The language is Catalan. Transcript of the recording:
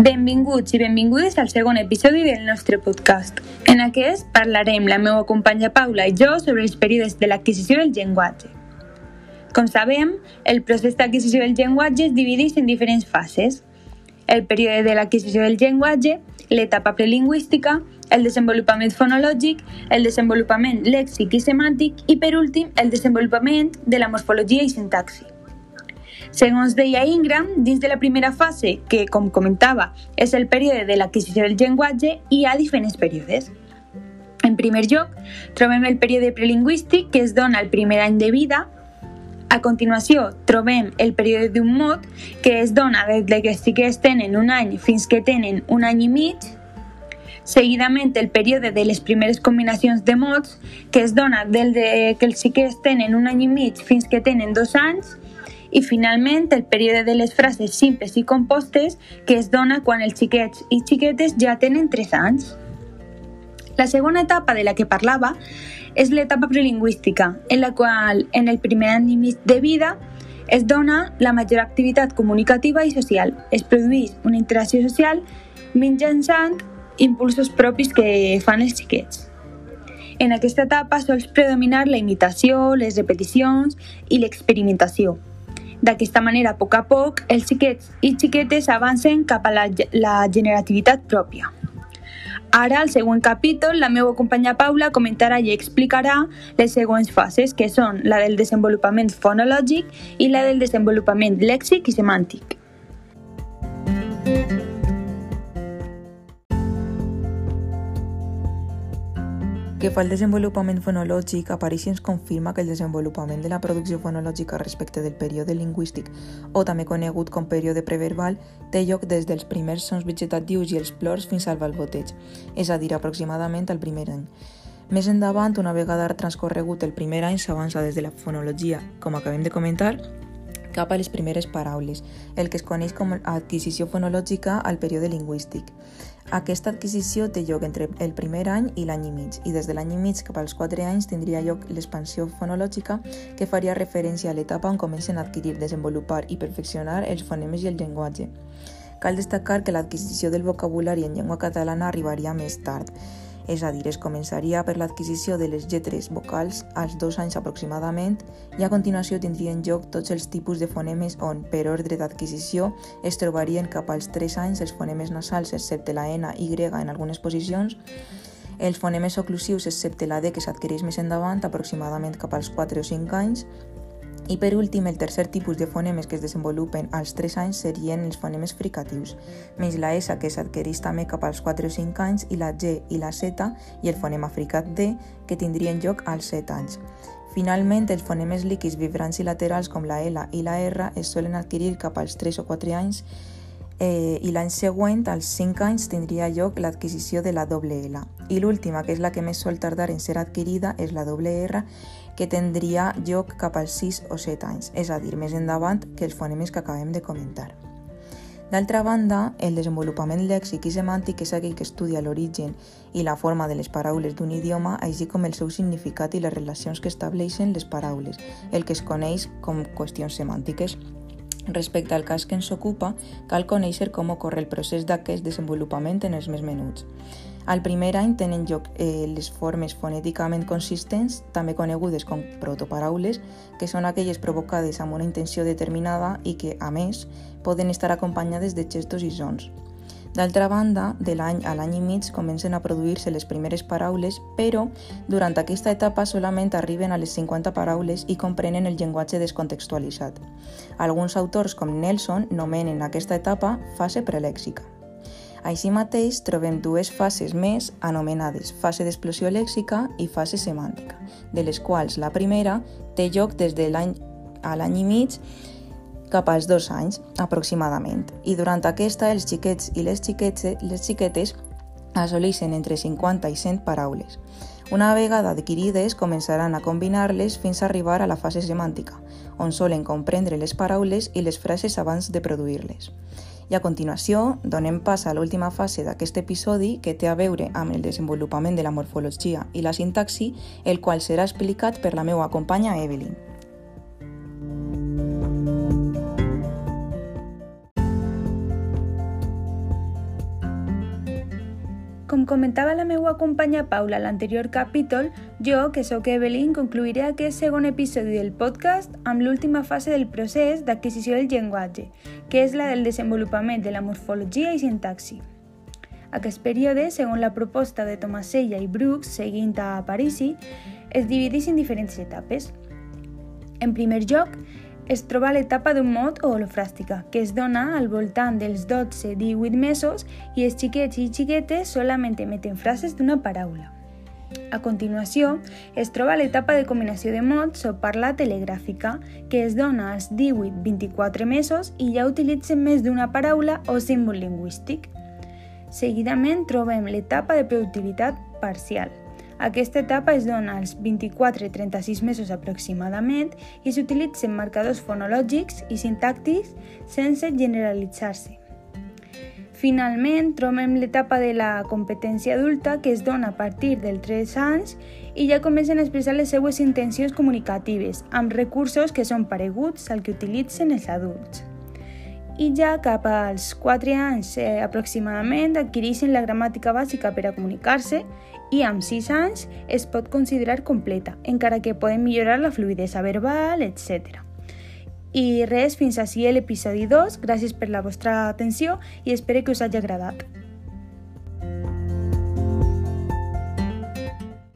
Benvinguts i benvingudes al segon episodi del nostre podcast. En aquest parlarem la meva companya Paula i jo sobre els períodes de l'adquisició del llenguatge. Com sabem, el procés d'adquisició del llenguatge es divideix en diferents fases. El període de l'adquisició del llenguatge, l'etapa prelingüística, el desenvolupament fonològic, el desenvolupament lèxic i semàntic i, per últim, el desenvolupament de la morfologia i sintaxi. Segons deia Ingram, dins de la primera fase, que, com comentava, és el període de l'adquisició del llenguatge, hi ha diferents períodes. En primer lloc, trobem el període prelingüístic, que es dona al primer any de vida. A continuació, trobem el període d'un mot, que es dona des que sí que tenen un any fins que tenen un any i mig. Seguidament, el període de les primeres combinacions de mots, que es dona des de que els xiquets tenen un any i mig fins que tenen dos anys i finalment el període de les frases simples i compostes que es dona quan els xiquets i xiquetes ja tenen 3 anys. La segona etapa de la que parlava és l'etapa prelingüística, en la qual en el primer any i de vida es dona la major activitat comunicativa i social. Es produeix una interacció social mitjançant impulsos propis que fan els xiquets. En aquesta etapa sols predominar la imitació, les repeticions i l'experimentació. D'aquesta manera, a poc a poc, els xiquets i xiquetes avancen cap a la, la generativitat pròpia. Ara, al següent capítol, la meva companya Paula comentarà i explicarà les següents fases, que són la del desenvolupament fonològic i la del desenvolupament lèxic i semàntic. Que fa el desenvolupament fonològic, ens confirma que el desenvolupament de la producció fonològica respecte del període lingüístic, o també conegut com període preverbal, té lloc des dels primers sons vegetatius i els plors fins al balboteig, és a dir, aproximadament al primer any. Més endavant, una vegada transcorregut el primer any, s'avança des de la fonologia, com acabem de comentar, cap a les primeres paraules, el que es coneix com adquisició fonològica al període lingüístic. Aquesta adquisició té lloc entre el primer any i l'any i mig, i des de l'any i mig cap als 4 anys tindria lloc l'expansió fonològica que faria referència a l'etapa on comencen a adquirir, desenvolupar i perfeccionar els fonemes i el llenguatge. Cal destacar que l'adquisició del vocabulari en llengua catalana arribaria més tard, és a dir, es començaria per l'adquisició de les lletres vocals als dos anys aproximadament i a continuació tindrien lloc tots els tipus de fonemes on, per ordre d'adquisició, es trobarien cap als 3 anys els fonemes nasals excepte la N, Y en algunes posicions, els fonemes oclusius excepte la D que s'adquireix més endavant, aproximadament cap als 4 o 5 anys, i per últim, el tercer tipus de fonemes que es desenvolupen als 3 anys serien els fonemes fricatius, més la S que s'adquireix també cap als 4 o 5 anys i la G i la Z i el fonema fricat D que tindrien lloc als 7 anys. Finalment, els fonemes líquids vibrants i laterals com la L i la R es solen adquirir cap als 3 o 4 anys eh, i l'any següent, als 5 anys, tindria lloc l'adquisició de la doble L. I l'última, que és la que més sol tardar en ser adquirida, és la doble R, que tindria lloc cap als 6 o 7 anys, és a dir, més endavant que els fonemes que acabem de comentar. D'altra banda, el desenvolupament lèxic i semàntic és aquell que estudia l'origen i la forma de les paraules d'un idioma, així com el seu significat i les relacions que estableixen les paraules, el que es coneix com qüestions semàntiques. Respecte al cas que ens ocupa, cal conèixer com ocorre el procés d'aquest desenvolupament en els més menuts. Al primer any tenen lloc eh, les formes fonèticament consistents, també conegudes com protoparaules, que són aquelles provocades amb una intenció determinada i que, a més, poden estar acompanyades de gestos i sons. D'altra banda, de l'any a l'any i mig comencen a produir-se les primeres paraules, però durant aquesta etapa solament arriben a les 50 paraules i comprenen el llenguatge descontextualitzat. Alguns autors, com Nelson, nomenen aquesta etapa fase prelèxica. Així mateix, trobem dues fases més anomenades fase d'explosió lèxica i fase semàntica, de les quals la primera té lloc des de l'any a l'any i mig cap als dos anys, aproximadament, i durant aquesta els xiquets i les, xiquetes, les xiquetes assoleixen entre 50 i 100 paraules. Una vegada adquirides, començaran a combinar-les fins a arribar a la fase semàntica, on solen comprendre les paraules i les frases abans de produir-les. I a continuació, donem pas a l'última fase d'aquest episodi que té a veure amb el desenvolupament de la morfologia i la sintaxi, el qual serà explicat per la meva companya Evelyn. Com comentava la meva companya Paula a l'anterior capítol, jo, que sóc Evelyn, concluiré aquest segon episodi del podcast amb l'última fase del procés d'adquisició del llenguatge, que és la del desenvolupament de la morfologia i sintaxi. Aquest període, segons la proposta de Tomasella i Brooks, seguint a Parisi, es divideix en diferents etapes. En primer lloc, es troba l'etapa d'un mot o holofràstica, que es dona al voltant dels 12-18 mesos i els xiquets i xiquetes solament emeten frases d'una paraula. A continuació, es troba l'etapa de combinació de mots o parla telegràfica, que es dona als 18-24 mesos i ja utilitzen més d'una paraula o símbol lingüístic. Seguidament trobem l'etapa de productivitat parcial, aquesta etapa es dona als 24-36 mesos aproximadament i s'utilitzen marcadors fonològics i sintàctics sense generalitzar-se. Finalment, trobem l'etapa de la competència adulta que es dona a partir dels 3 anys i ja comencen a expressar les seues intencions comunicatives amb recursos que són pareguts al que utilitzen els adults. I ja cap als 4 anys eh, aproximadament adquireixen la gramàtica bàsica per a comunicar-se i amb 6 anys es pot considerar completa, encara que poden millorar la fluidesa verbal, etc. I res, fins així l'episodi 2. Gràcies per la vostra atenció i espero que us hagi agradat.